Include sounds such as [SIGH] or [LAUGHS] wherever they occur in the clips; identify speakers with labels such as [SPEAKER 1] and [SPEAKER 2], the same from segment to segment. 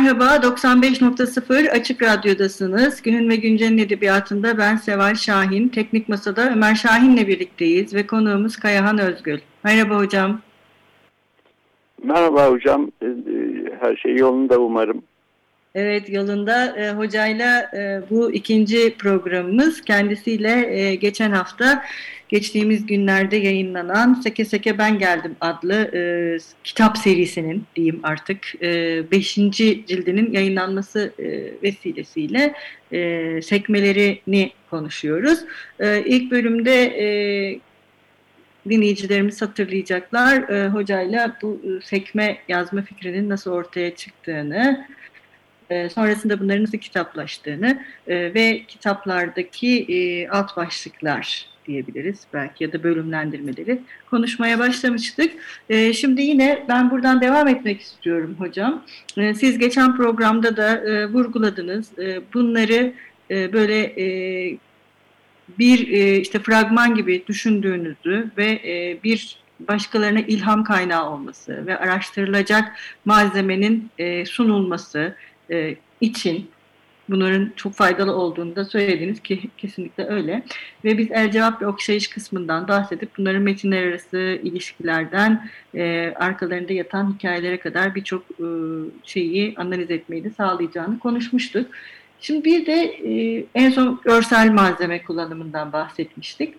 [SPEAKER 1] Merhaba, 95.0 Açık Radyo'dasınız. Günün ve Güncel'in edebiyatında ben Seval Şahin. Teknik Masa'da Ömer Şahin'le birlikteyiz ve konuğumuz Kayahan Özgül. Merhaba hocam.
[SPEAKER 2] Merhaba hocam, e, e, her şey yolunda umarım.
[SPEAKER 1] Evet yolunda e, hocayla e, bu ikinci programımız kendisiyle e, geçen hafta geçtiğimiz günlerde yayınlanan Seke Seke Ben Geldim adlı e, kitap serisinin diyeyim artık e, beşinci cildinin yayınlanması e, vesilesiyle e, sekmelerini konuşuyoruz. E, ilk bölümde e, dinleyicilerimiz hatırlayacaklar e, hocayla bu e, sekme yazma fikrinin nasıl ortaya çıktığını e, sonrasında bunların nasıl kitaplaştığını e, ve kitaplardaki e, alt başlıklar diyebiliriz belki ya da bölümlendirmeleri konuşmaya başlamıştık. Şimdi yine ben buradan devam etmek istiyorum hocam. Siz geçen programda da vurguladınız. Bunları böyle bir işte fragman gibi düşündüğünüzü ve bir başkalarına ilham kaynağı olması ve araştırılacak malzemenin sunulması, e, için bunların çok faydalı olduğunu da söylediniz ki kesinlikle öyle. Ve biz el cevap ve okşayış kısmından bahsedip bunların metinler arası ilişkilerden e, arkalarında yatan hikayelere kadar birçok e, şeyi analiz etmeyi de sağlayacağını konuşmuştuk. Şimdi bir de e, en son görsel malzeme kullanımından bahsetmiştik.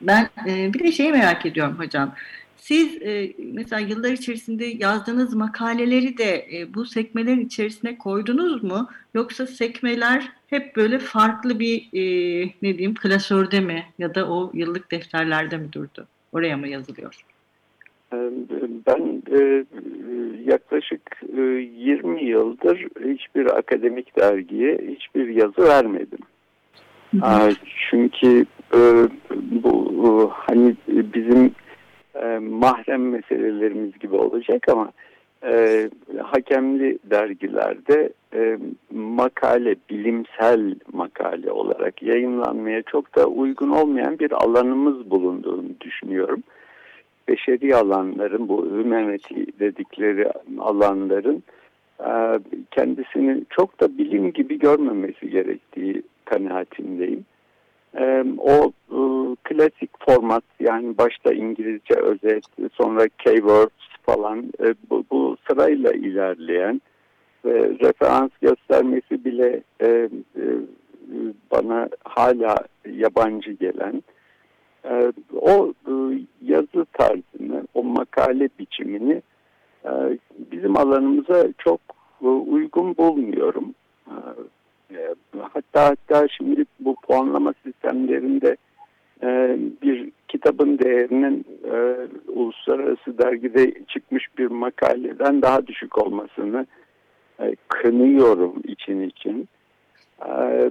[SPEAKER 1] Ben e, bir de şeyi merak ediyorum hocam. Siz e, mesela yıllar içerisinde yazdığınız makaleleri de e, bu sekmelerin içerisine koydunuz mu? Yoksa sekmeler hep böyle farklı bir e, ne diyeyim klasörde mi ya da o yıllık defterlerde mi durdu? Oraya mı yazılıyor?
[SPEAKER 2] Ben e, yaklaşık e, 20 yıldır hiçbir akademik dergiye hiçbir yazı vermedim. Hı hı. Çünkü e, bu hani bizim e, mahrem meselelerimiz gibi olacak ama e, hakemli dergilerde e, makale, bilimsel makale olarak yayınlanmaya çok da uygun olmayan bir alanımız bulunduğunu düşünüyorum. Beşeri alanların, bu humanity dedikleri alanların e, kendisini çok da bilim gibi görmemesi gerektiği kanaatindeyim. E, o e, klasik format yani başta İngilizce özet sonra keywords falan e, bu, bu sırayla ilerleyen ve referans göstermesi bile e, e, bana hala yabancı gelen e, o e, yazı tarzını, o makale biçimini e, bizim alanımıza çok e, uygun bulmuyorum. E, e hatta hatta şimdi bu puanlama sistemlerinde e, bir kitabın değerinin e, uluslararası dergide çıkmış bir makaleden daha düşük olmasını e, kınıyorum için için. E,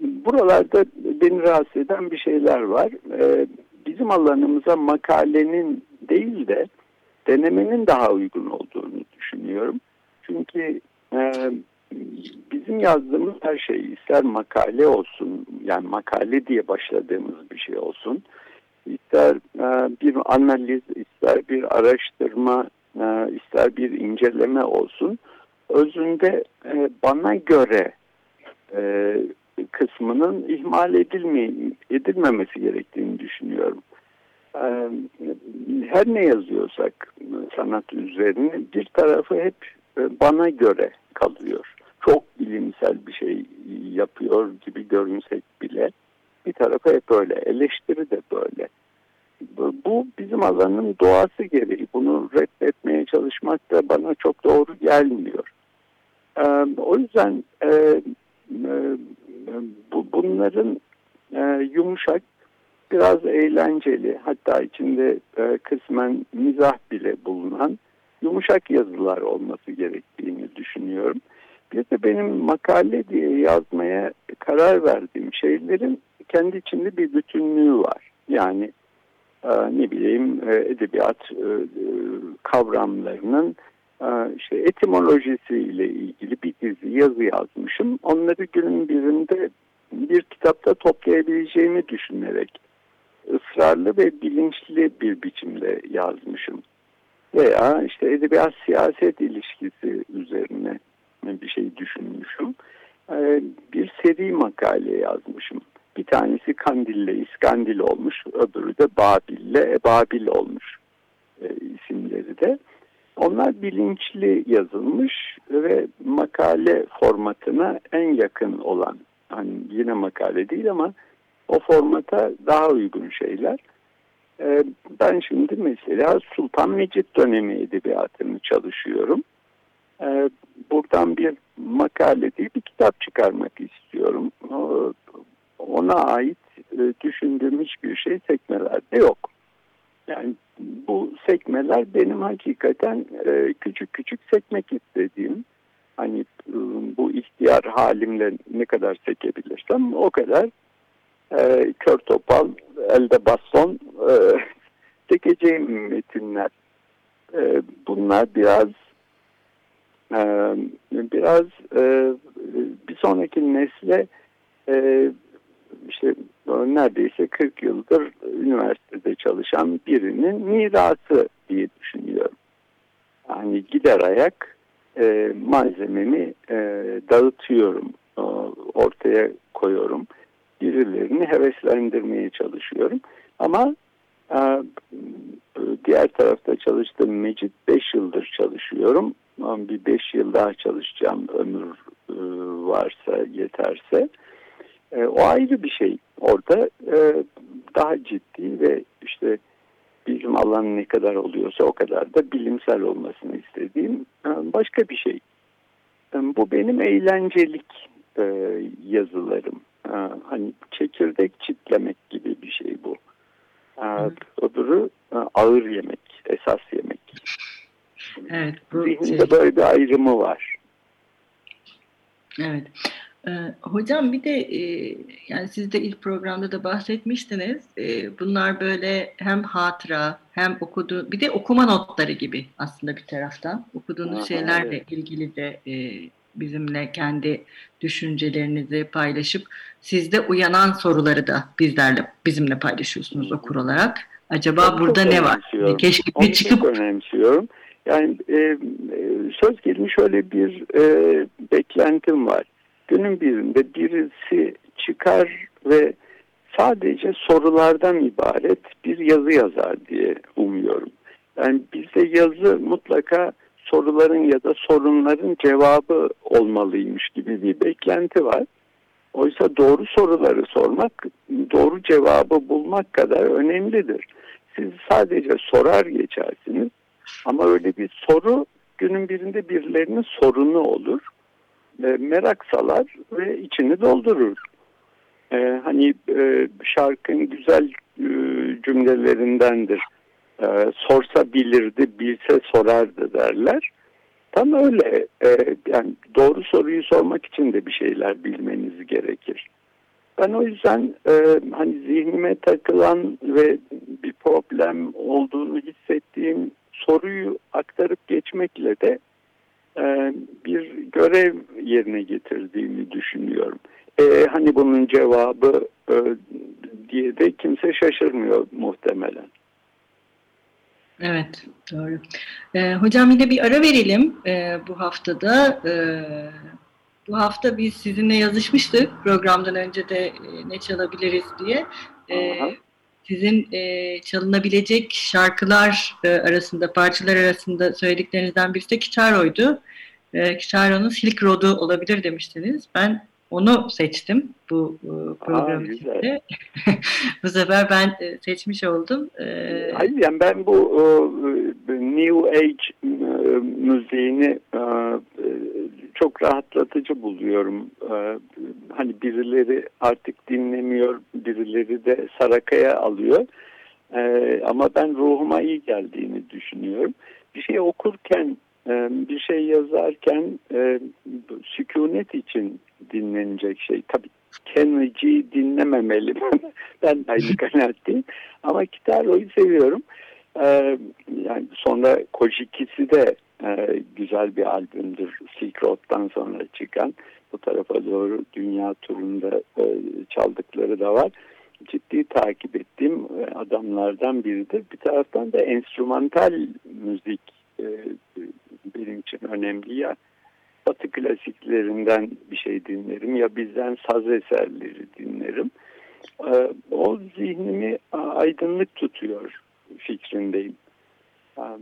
[SPEAKER 2] buralarda beni rahatsız eden bir şeyler var. E, bizim alanımıza makalenin değil de denemenin daha uygun olduğunu düşünüyorum. Çünkü e, bizim yazdığımız her şey ister makale olsun yani makale diye başladığımız bir şey olsun. İster e, bir analiz ister bir araştırma e, ister bir inceleme olsun. Özünde e, bana göre kısmının ihmal edilme, edilmemesi gerektiğini düşünüyorum. Her ne yazıyorsak sanat üzerine bir tarafı hep bana göre kalıyor çok bilimsel bir şey yapıyor gibi görünsek bile bir tarafı hep öyle. Eleştiri de böyle. Bu bizim alanın doğası gereği. Bunu reddetmeye çalışmak da bana çok doğru gelmiyor. Ee, o yüzden e, e, bu, bunların e, yumuşak biraz eğlenceli hatta içinde e, kısmen mizah bile bulunan yumuşak yazılar olması gerektiğini düşünüyorum. Bir de benim makale diye yazmaya karar verdiğim şeylerin kendi içinde bir bütünlüğü var. Yani e, ne bileyim e, edebiyat e, kavramlarının işte etimolojisiyle ilgili bir dizi yazı yazmışım. Onları günün birinde bir kitapta toplayabileceğimi düşünerek ısrarlı ve bilinçli bir biçimde yazmışım. Veya işte edebiyat siyaset ilişkisi üzerine bir şey düşünmüşüm. Bir seri makale yazmışım. Bir tanesi Kandil'le İskandil olmuş, öbürü de Babil'le Ebabil olmuş e, isimleri de. Onlar bilinçli yazılmış ve makale formatına en yakın olan, hani yine makale değil ama o formata daha uygun şeyler. Ee, ben şimdi mesela Sultan Mecit dönemi edebiyatını çalışıyorum. Ee, buradan bir makale değil bir kitap çıkarmak istiyorum. Ona ait e, düşündüğüm hiçbir şey tekmelerde yok. Yani bu sekmeler benim hakikaten e, küçük küçük sekmek istediğim hani e, bu ihtiyar halimle ne kadar sekebilirsem o kadar e, kör topal elde baston e, [LAUGHS] sekeceğim metinler. E, bunlar biraz e, biraz e, bir sonraki nesle e, işte neredeyse 40 yıldır üniversitede çalışan birinin mirası diye düşünüyorum. Yani gider ayak e, malzememi dağıtıyorum, ortaya koyuyorum. Birilerini heveslendirmeye çalışıyorum. Ama diğer tarafta çalıştığım Mecit 5 yıldır çalışıyorum. Bir 5 yıl daha çalışacağım ömür e, varsa yeterse. E, o ayrı bir şey. Orada e, daha ciddi ve işte bilim alanı ne kadar oluyorsa o kadar da bilimsel olmasını istediğim başka bir şey. Bu benim eğlencelik yazılarım. Hani çekirdek çitlemek gibi bir şey bu. Öbürü ağır yemek, esas yemek.
[SPEAKER 1] Evet, bu
[SPEAKER 2] Zihninde şey... böyle bir ayrımı var.
[SPEAKER 1] Evet. Ee, hocam bir de e, yani siz de ilk programda da bahsetmiştiniz. E, bunlar böyle hem hatıra hem okudu bir de okuma notları gibi aslında bir taraftan. Okuduğunuz Aha, şeylerle evet. ilgili de e, bizimle kendi düşüncelerinizi paylaşıp sizde uyanan soruları da bizlerle bizimle paylaşıyorsunuz okur olarak. Acaba Onu burada ne var?
[SPEAKER 2] Keşke bir çıkıp çok önemsiyorum. Yani e, söz gelimi şöyle bir e, beklentim var günün birinde birisi çıkar ve sadece sorulardan ibaret bir yazı yazar diye umuyorum. Yani bizde yazı mutlaka soruların ya da sorunların cevabı olmalıymış gibi bir beklenti var. Oysa doğru soruları sormak, doğru cevabı bulmak kadar önemlidir. Siz sadece sorar geçersiniz ama öyle bir soru günün birinde birilerinin sorunu olur e, merak salar ve içini doldurur. E, hani e, şarkının güzel e, cümlelerindendir. E, sorsa bilirdi, bilse sorardı derler. Tam öyle. E, yani doğru soruyu sormak için de bir şeyler bilmeniz gerekir. Ben o yüzden e, hani zihnime takılan ve bir problem olduğunu hissettiğim soruyu aktarıp geçmekle de e, bir görev yerine getirdiğini düşünüyorum. E, hani bunun cevabı e, diye de kimse şaşırmıyor muhtemelen.
[SPEAKER 1] Evet, doğru. E, hocam yine bir ara verelim e, bu haftada. E, bu hafta biz sizinle yazışmıştık programdan önce de e, ne çalabiliriz diye. E, sizin e, çalınabilecek şarkılar e, arasında, parçalar arasında söylediklerinizden birisi de Kitaro'ydu. E, Kitaro'nun Silk Road'u olabilir demiştiniz. Ben onu seçtim bu e, program için. [LAUGHS] bu sefer ben e, seçmiş oldum.
[SPEAKER 2] E, Hayır yani ben bu e, New Age e, müziğini e, çok rahatlatıcı buluyorum. E, hani birileri artık dinlemiyor, birileri de sarakaya alıyor. E, ama ben ruhuma iyi geldiğini düşünüyorum. Bir şey okurken, e, bir şey yazarken e, sükunet için dinlenecek şey. Tabii Kennedy'yi dinlememeli. [LAUGHS] ben aynı [LAUGHS] kanaatteyim. Ama Kitaro'yu seviyorum. Ee, yani sonra Kojikisi de e, güzel bir albümdür. Silk Road'dan sonra çıkan. Bu tarafa doğru dünya turunda e, çaldıkları da var. Ciddi takip ettiğim e, adamlardan biridir. Bir taraftan da enstrümantal müzik e, benim için önemli ya. Batı klasiklerinden bir şey dinlerim ya bizden saz eserleri dinlerim. E, o zihnimi aydınlık tutuyor fikrindeyim. Silk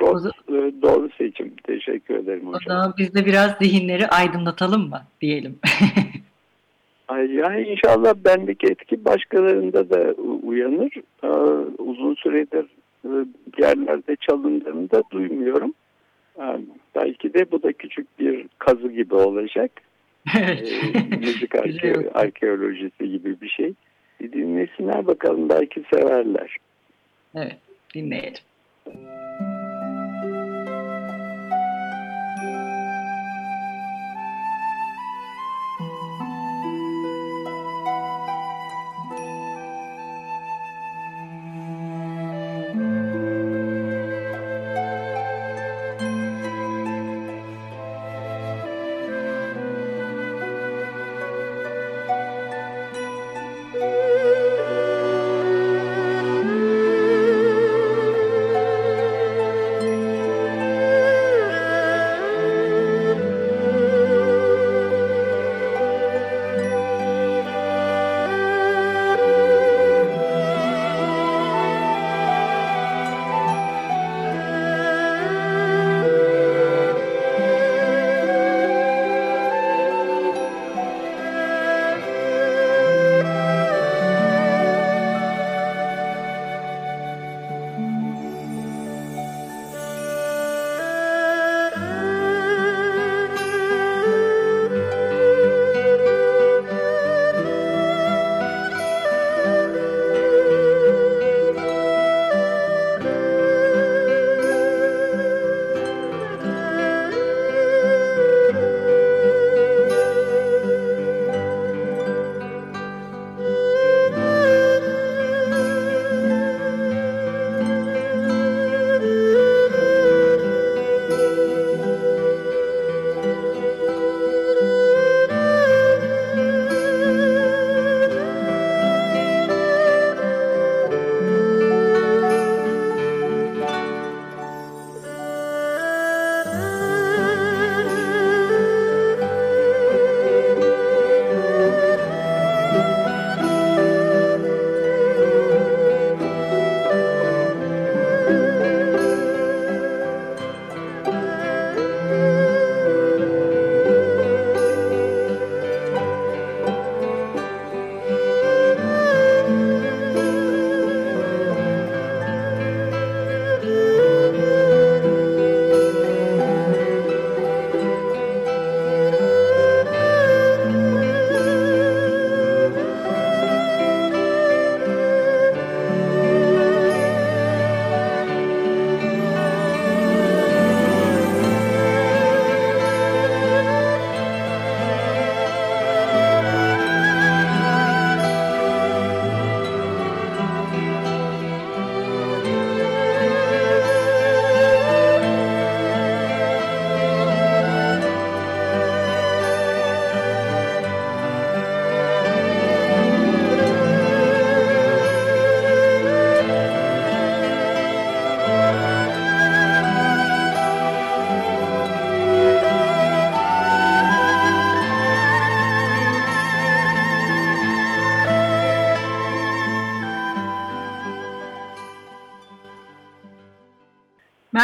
[SPEAKER 2] Road evet, doğru seçim. Teşekkür ederim hocam.
[SPEAKER 1] O zaman biz de biraz zihinleri aydınlatalım mı diyelim. [LAUGHS]
[SPEAKER 2] yani inşallah bendeki etki başkalarında da uyanır. Uzun süredir yerlerde çalındığını da duymuyorum. Belki de bu da küçük bir kazı gibi olacak. [LAUGHS]
[SPEAKER 1] Evet.
[SPEAKER 2] müzik [LAUGHS] arkeolojisi gibi bir şey. Bir dinlesinler bakalım belki severler.
[SPEAKER 1] Evet dinleyelim.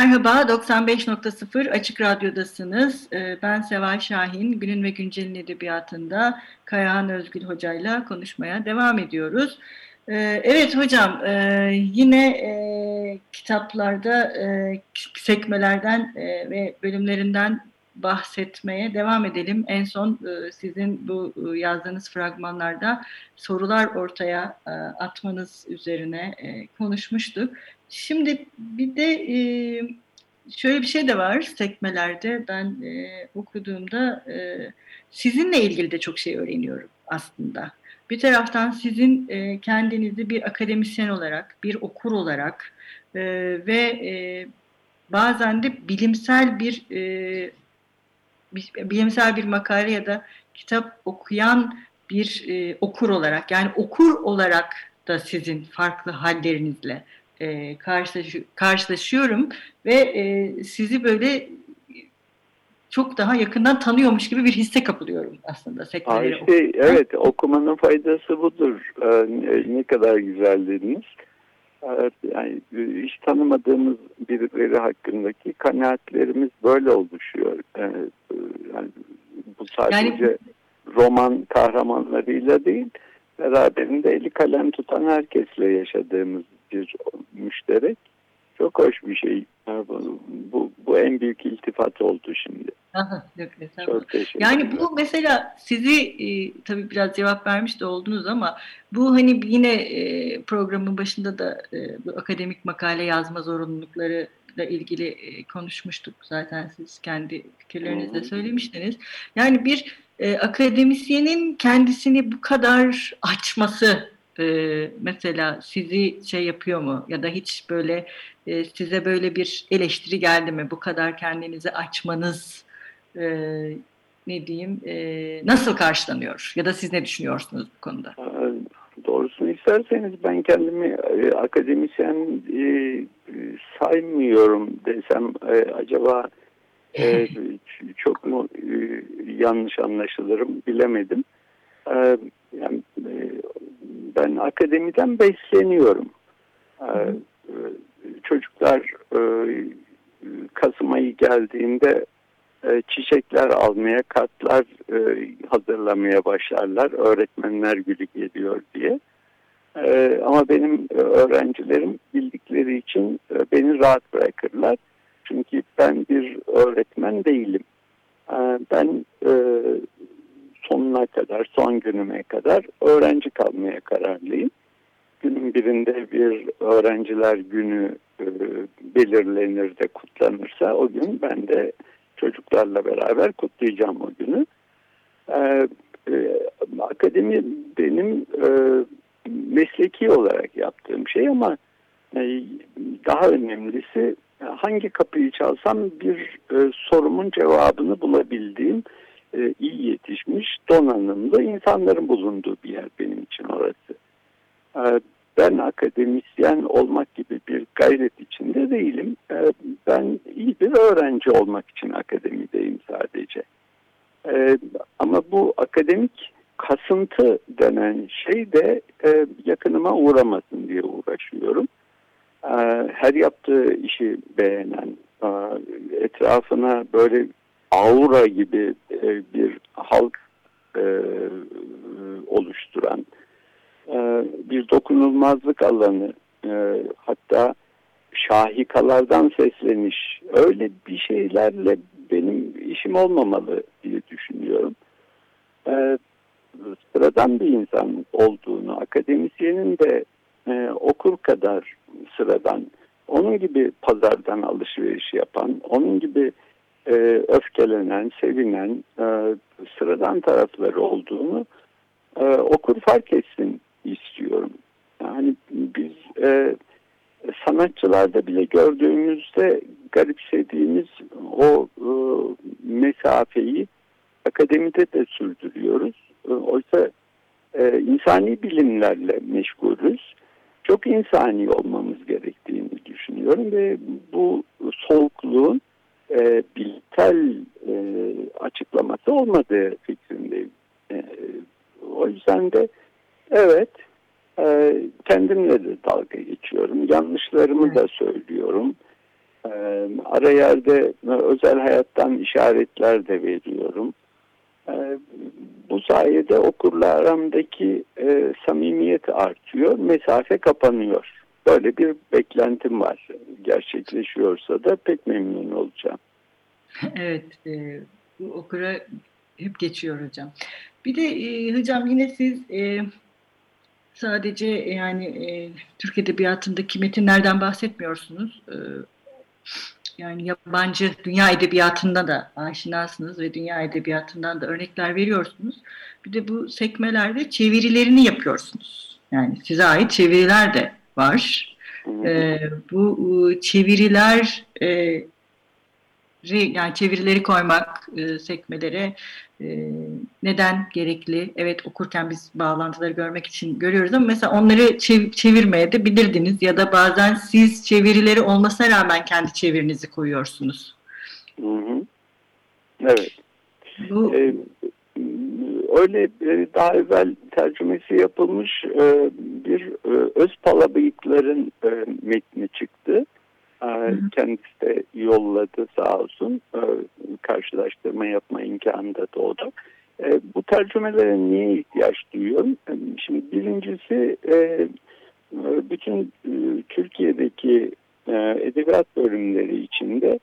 [SPEAKER 1] Merhaba, 95.0 Açık Radyo'dasınız. Ee, ben Seval Şahin, Günün ve Güncel'in edebiyatında Kayahan Özgül Hoca'yla konuşmaya devam ediyoruz. Ee, evet hocam, e, yine e, kitaplarda e, sekmelerden ve bölümlerinden bahsetmeye devam edelim. En son sizin bu yazdığınız fragmanlarda sorular ortaya atmanız üzerine konuşmuştuk. Şimdi bir de e, şöyle bir şey de var sekmelerde ben e, okuduğumda e, sizinle ilgili de çok şey öğreniyorum aslında. Bir taraftan sizin e, kendinizi bir akademisyen olarak, bir okur olarak e, ve e, bazen de bilimsel bir e, bilimsel bir makale ya da kitap okuyan bir e, okur olarak yani okur olarak da sizin farklı hallerinizle e, karşılaş karşılaşıyorum ve e, sizi böyle çok daha yakından tanıyormuş gibi bir hisse kapılıyorum aslında
[SPEAKER 2] sekmeleri. Işte, evet okumanın faydası budur. Ee, ne kadar güzel dediniz. Ee, yani hiç tanımadığımız birileri hakkındaki kanaatlerimiz böyle oluşuyor. Ee, yani bu sadece yani, roman kahramanlarıyla değil, beraberinde eli kalem tutan herkesle yaşadığımız bir müşterek. Çok hoş bir şey. Bu, bu, bu en büyük iltifat oldu şimdi.
[SPEAKER 1] Aha, yok, Çok yani bu mesela sizi e, tabii biraz cevap vermiş de oldunuz ama bu hani yine e, programın başında da e, bu akademik makale yazma zorunlulukları ile ilgili e, konuşmuştuk zaten siz kendi fikirlerinizde söylemiştiniz. Yani bir e, akademisyenin kendisini bu kadar açması e, mesela sizi şey yapıyor mu ya da hiç böyle e, size böyle bir eleştiri geldi mi bu kadar kendinizi açmanız e, ne diyeyim e, nasıl karşılanıyor ya da siz ne düşünüyorsunuz bu konuda?
[SPEAKER 2] Doğrusunu isterseniz ben kendimi e, akademisyen e, saymıyorum desem e, acaba e, [LAUGHS] çok mu e, yanlış anlaşılırım bilemedim. E, e, ben akademiden besleniyorum. E, e çocuklar e, Kasım ayı geldiğinde e, çiçekler almaya, kartlar e, hazırlamaya başlarlar. Öğretmenler günü geliyor diye. E, ama benim öğrencilerim bildikleri için beni rahat bırakırlar. Çünkü ben bir öğretmen değilim. Ben sonuna kadar, son günüme kadar öğrenci kalmaya kararlıyım. Günün birinde bir öğrenciler günü belirlenir de kutlanırsa o gün ben de çocuklarla beraber kutlayacağım o günü. Ee, e, akademi benim e, mesleki olarak yaptığım şey ama e, daha önemlisi hangi kapıyı çalsam bir e, sorumun cevabını bulabildiğim e, iyi yetişmiş donanımlı insanların bulunduğu bir yer benim için orası. E, ben akademisyen olmak gibi bir gayret içinde değilim. Ee, ben iyi bir öğrenci olmak için akademideyim sadece. Ee, ama bu akademik kasıntı denen şey de e, yakınıma uğramasın diye uğraşıyorum. Her yaptığı işi beğenen, e, etrafına böyle aura gibi e, bir halk oluşturan, e, bir dokunulmazlık alanı e, hatta şahikalardan sesleniş öyle bir şeylerle benim işim olmamalı diye düşünüyorum. E, sıradan bir insan olduğunu akademisyenin de okur kadar sıradan onun gibi pazardan alışveriş yapan, onun gibi öfkelenen, sevinen sıradan tarafları olduğunu okur fark etsin istiyorum. Yani biz e, sanatçılarda bile gördüğümüzde garipsediğimiz o e, mesafeyi akademide de sürdürüyoruz. E, oysa e, insani bilimlerle meşgulüz. Çok insani olmamız gerektiğini düşünüyorum ve bu soğukluğun e, bilimsel e, açıklaması olmadığı fikrindeyim. E, o yüzden de Evet, e, kendimle de dalga geçiyorum. Yanlışlarımı evet. da söylüyorum. E, ara yerde özel hayattan işaretler de veriyorum. E, bu sayede okurla aramdaki e, samimiyet artıyor, mesafe kapanıyor. Böyle bir beklentim var. Gerçekleşiyorsa da pek memnun olacağım. [LAUGHS]
[SPEAKER 1] Evet, e, bu okura hep geçiyor hocam. Bir de e, hocam yine siz e, sadece yani e, Türk Edebiyatı'ndaki metinlerden bahsetmiyorsunuz. E, yani yabancı dünya edebiyatında da aşinasınız ve dünya edebiyatından da örnekler veriyorsunuz. Bir de bu sekmelerde çevirilerini yapıyorsunuz. Yani size ait çeviriler de var. E, bu e, çeviriler e, yani çevirileri koymak e, sekmelere e, neden gerekli? Evet okurken biz bağlantıları görmek için görüyoruz ama mesela onları çev çevirmeye de bilirdiniz ya da bazen siz çevirileri olmasına rağmen kendi çevirinizi koyuyorsunuz.
[SPEAKER 2] Hı hı. Evet.
[SPEAKER 1] Bu...
[SPEAKER 2] Ee, öyle e, daha evvel tercümesi yapılmış e, bir e, Özpala Bıyıkların metni çıktı. Kendisi de yolladı sağ olsun. Karşılaştırma yapma imkanı da doğdu. Bu tercümelere niye ihtiyaç duyuyorum? Şimdi birincisi bütün Türkiye'deki edebiyat bölümleri içinde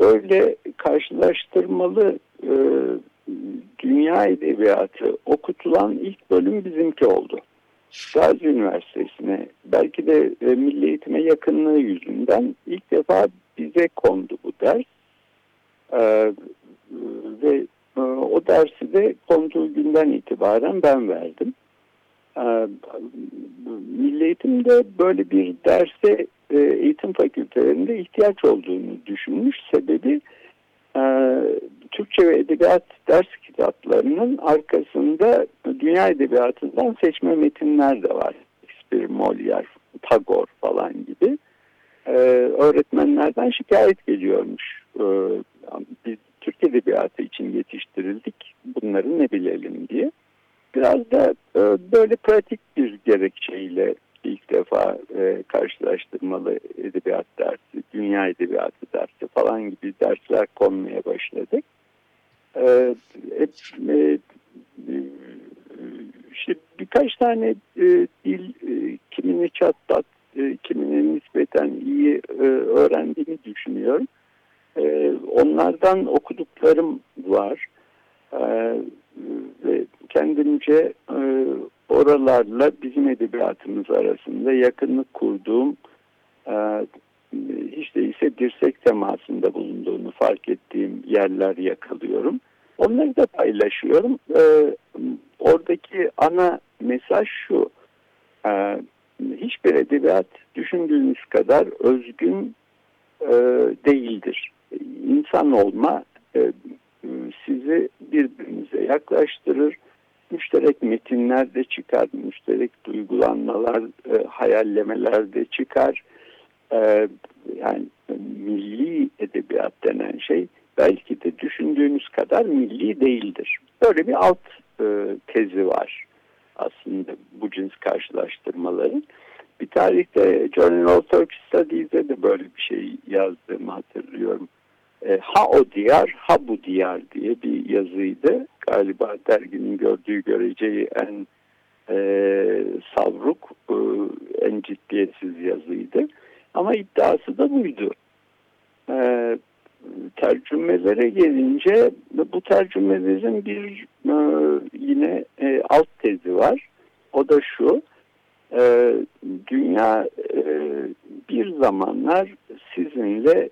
[SPEAKER 2] böyle karşılaştırmalı dünya edebiyatı okutulan ilk bölüm bizimki oldu. Gazi Üniversitesi'ne belki de e, milli eğitime yakınlığı yüzünden ilk defa bize kondu bu ders. E, ve e, o dersi de konduğu günden itibaren ben verdim. E, milli eğitimde böyle bir derse e, eğitim fakültelerinde ihtiyaç olduğunu düşünmüş. Sebebi e, Türkçe ve Edebiyat ders kitaplarının arkasında dünya edebiyatından seçme metinler de var. Shakespeare, Molière, Tagore falan gibi. Ee, öğretmenlerden şikayet geliyormuş. Ee, biz Türk Edebiyatı için yetiştirildik. Bunları ne bilelim diye. Biraz da e, böyle pratik bir gerekçeyle ilk defa e, karşılaştırmalı edebiyat dersi, dünya edebiyatı dersi falan gibi dersler konmaya başladık. E, e, işte birkaç tane e, dil e, kimini çatlat, e, kimini nispeten iyi e, öğrendiğini düşünüyorum. E, onlardan okuduklarım var. E, ve kendimce e, oralarla bizim edebiyatımız arasında yakınlık kurduğum e, hiç değilse dirsek temasında bulunduğunu fark ettiğim yerler yakalıyorum. Onları da paylaşıyorum. E, oradaki ana mesaj şu. E, hiçbir edebiyat düşündüğünüz kadar özgün değildir. İnsan olma sizi birbirinize yaklaştırır müşterek metinler de çıkar, müşterek duygulanmalar, e, hayallemeler de çıkar. E, yani milli edebiyat denen şey belki de düşündüğünüz kadar milli değildir. Böyle bir alt e, tezi var aslında bu cins karşılaştırmaların. Bir tarihte Journal of Turkish Studies'de de böyle bir şey yazdığımı hatırlıyorum. E, ha o diyar, ha bu diyar diye bir yazıydı. Galiba derginin gördüğü göreceği en e, savruk, e, en ciddiyetsiz yazıydı. Ama iddiası da buydu. E, tercümelere gelince bu tercümelerin bir e, yine e, alt tezi var. O da şu, e, dünya e, bir zamanlar sizinle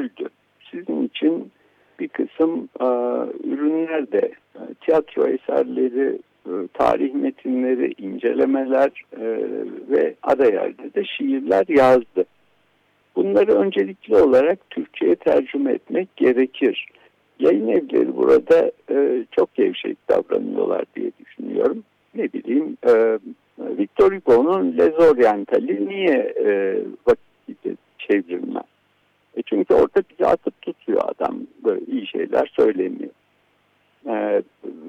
[SPEAKER 2] meşguldü. Sizin için bir kısım e, ürünler de e, tiyatro eserleri, e, tarih metinleri, incelemeler e, ve ara yerde de şiirler yazdı. Bunları öncelikli olarak Türkçe'ye tercüme etmek gerekir. Yayın evleri burada e, çok gevşek davranıyorlar diye düşünüyorum. Ne bileyim e, Victor Hugo'nun Les Orientalis'i niye e, vakit çevrilmez? E çünkü orada bizi atıp tutuyor adam. Böyle iyi şeyler söylemiyor. E,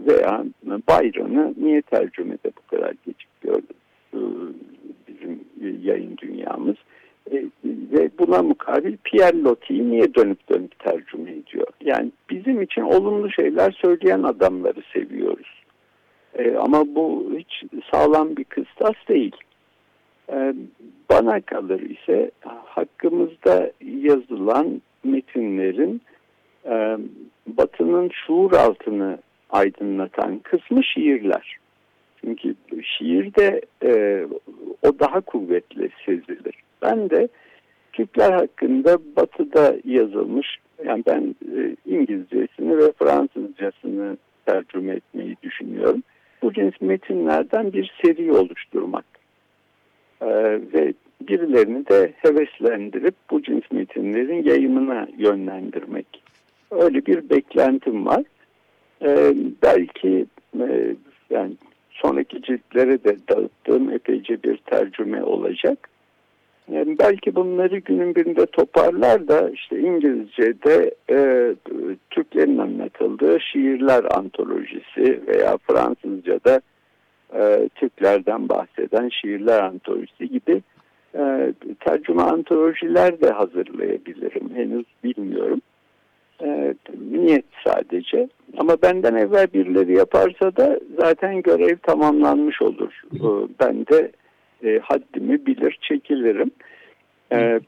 [SPEAKER 2] veya Byron'ı niye tercümede bu kadar gecikiyor e, bizim yayın dünyamız? E, ve buna mukabil Pierre Loti'yi niye dönüp dönüp tercüme ediyor? Yani bizim için olumlu şeyler söyleyen adamları seviyoruz. E, ama bu hiç sağlam bir kıstas değil. E, bana kalır ise hakkımızda yazılan metinlerin e, Batı'nın şuur altını aydınlatan kısmı şiirler. Çünkü şiirde e, o daha kuvvetli sezilir. Ben de Türkler hakkında Batı'da yazılmış, yani ben e, İngilizcesini ve Fransızcasını tercüme etmeyi düşünüyorum. Bu cins metinlerden bir seri oluşturmak ve birilerini de heveslendirip bu cins metinlerin yayımına yönlendirmek. Öyle bir beklentim var. E, belki e, yani sonraki ciltlere de dağıttığım epeyce bir tercüme olacak. Yani belki bunları günün birinde toparlar da işte İngilizce'de e, Türklerin anlatıldığı şiirler antolojisi veya Fransızca'da e, Türklerden bahseden şiirler antolojisi gibi e, tercüme antolojiler de hazırlayabilirim. Henüz bilmiyorum. E, niyet sadece. Ama benden evvel birileri yaparsa da zaten görev tamamlanmış olur. E, ben de e, haddimi bilir çekilirim. E,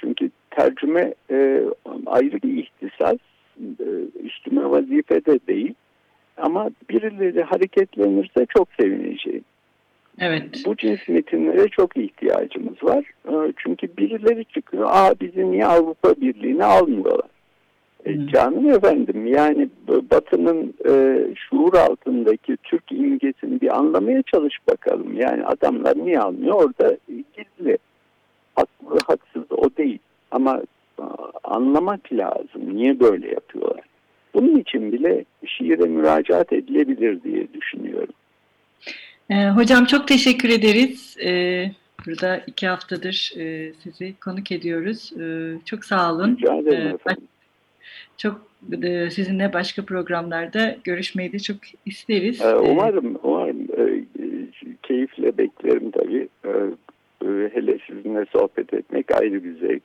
[SPEAKER 2] çünkü tercüme e, ayrı bir ihtisas. E, üstüme vazife de değil. Ama birileri hareketlenirse çok sevineceğim.
[SPEAKER 1] Evet.
[SPEAKER 2] Bu cins metinlere çok ihtiyacımız var. E, çünkü birileri çıkıyor. Aa bizi niye Avrupa Birliği'ne almıyorlar? E, canım efendim yani Batı'nın e, şuur altındaki Türk imgesini bir anlamaya çalış bakalım. Yani adamlar niye almıyor? Orada gizli. Haklı haksız o değil. Ama anlamak lazım. Niye böyle yapıyorlar? Bunun için bile şiire müracaat edilebilir diye düşünüyorum.
[SPEAKER 1] E, hocam çok teşekkür ederiz. E, burada iki haftadır e, sizi konuk ediyoruz. E, çok sağ olun.
[SPEAKER 2] Rica ederim
[SPEAKER 1] E,
[SPEAKER 2] efendim.
[SPEAKER 1] Çok e, sizinle başka programlarda görüşmeyi de çok isteriz.
[SPEAKER 2] Ee, umarım, umarım e, keyifle beklerim tabii. E, e, hele sizinle sohbet etmek ayrı bir zevk.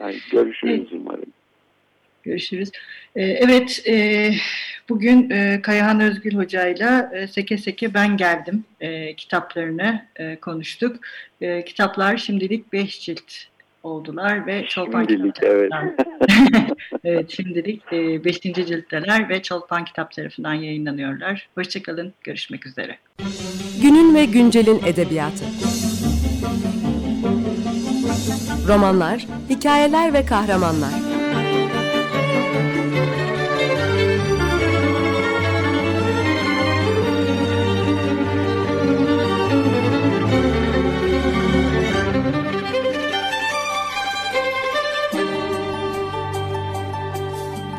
[SPEAKER 2] Yani görüşürüz
[SPEAKER 1] Evet.
[SPEAKER 2] umarım.
[SPEAKER 1] Görüşürüz. E, evet, e, bugün e, Kayahan Özgül Hoca'yla e, Seke Seke Ben Geldim e, kitaplarını konuştuk. Kitaplar şimdilik beş cilt oldular ve Çolpan
[SPEAKER 2] Şimdilik
[SPEAKER 1] Kitap
[SPEAKER 2] evet. [LAUGHS]
[SPEAKER 1] evet, şimdilik beşinci ciltteler ve Çolpan Kitap tarafından yayınlanıyorlar. Hoşçakalın, görüşmek üzere.
[SPEAKER 3] Günün ve güncelin edebiyatı. Romanlar, hikayeler ve kahramanlar.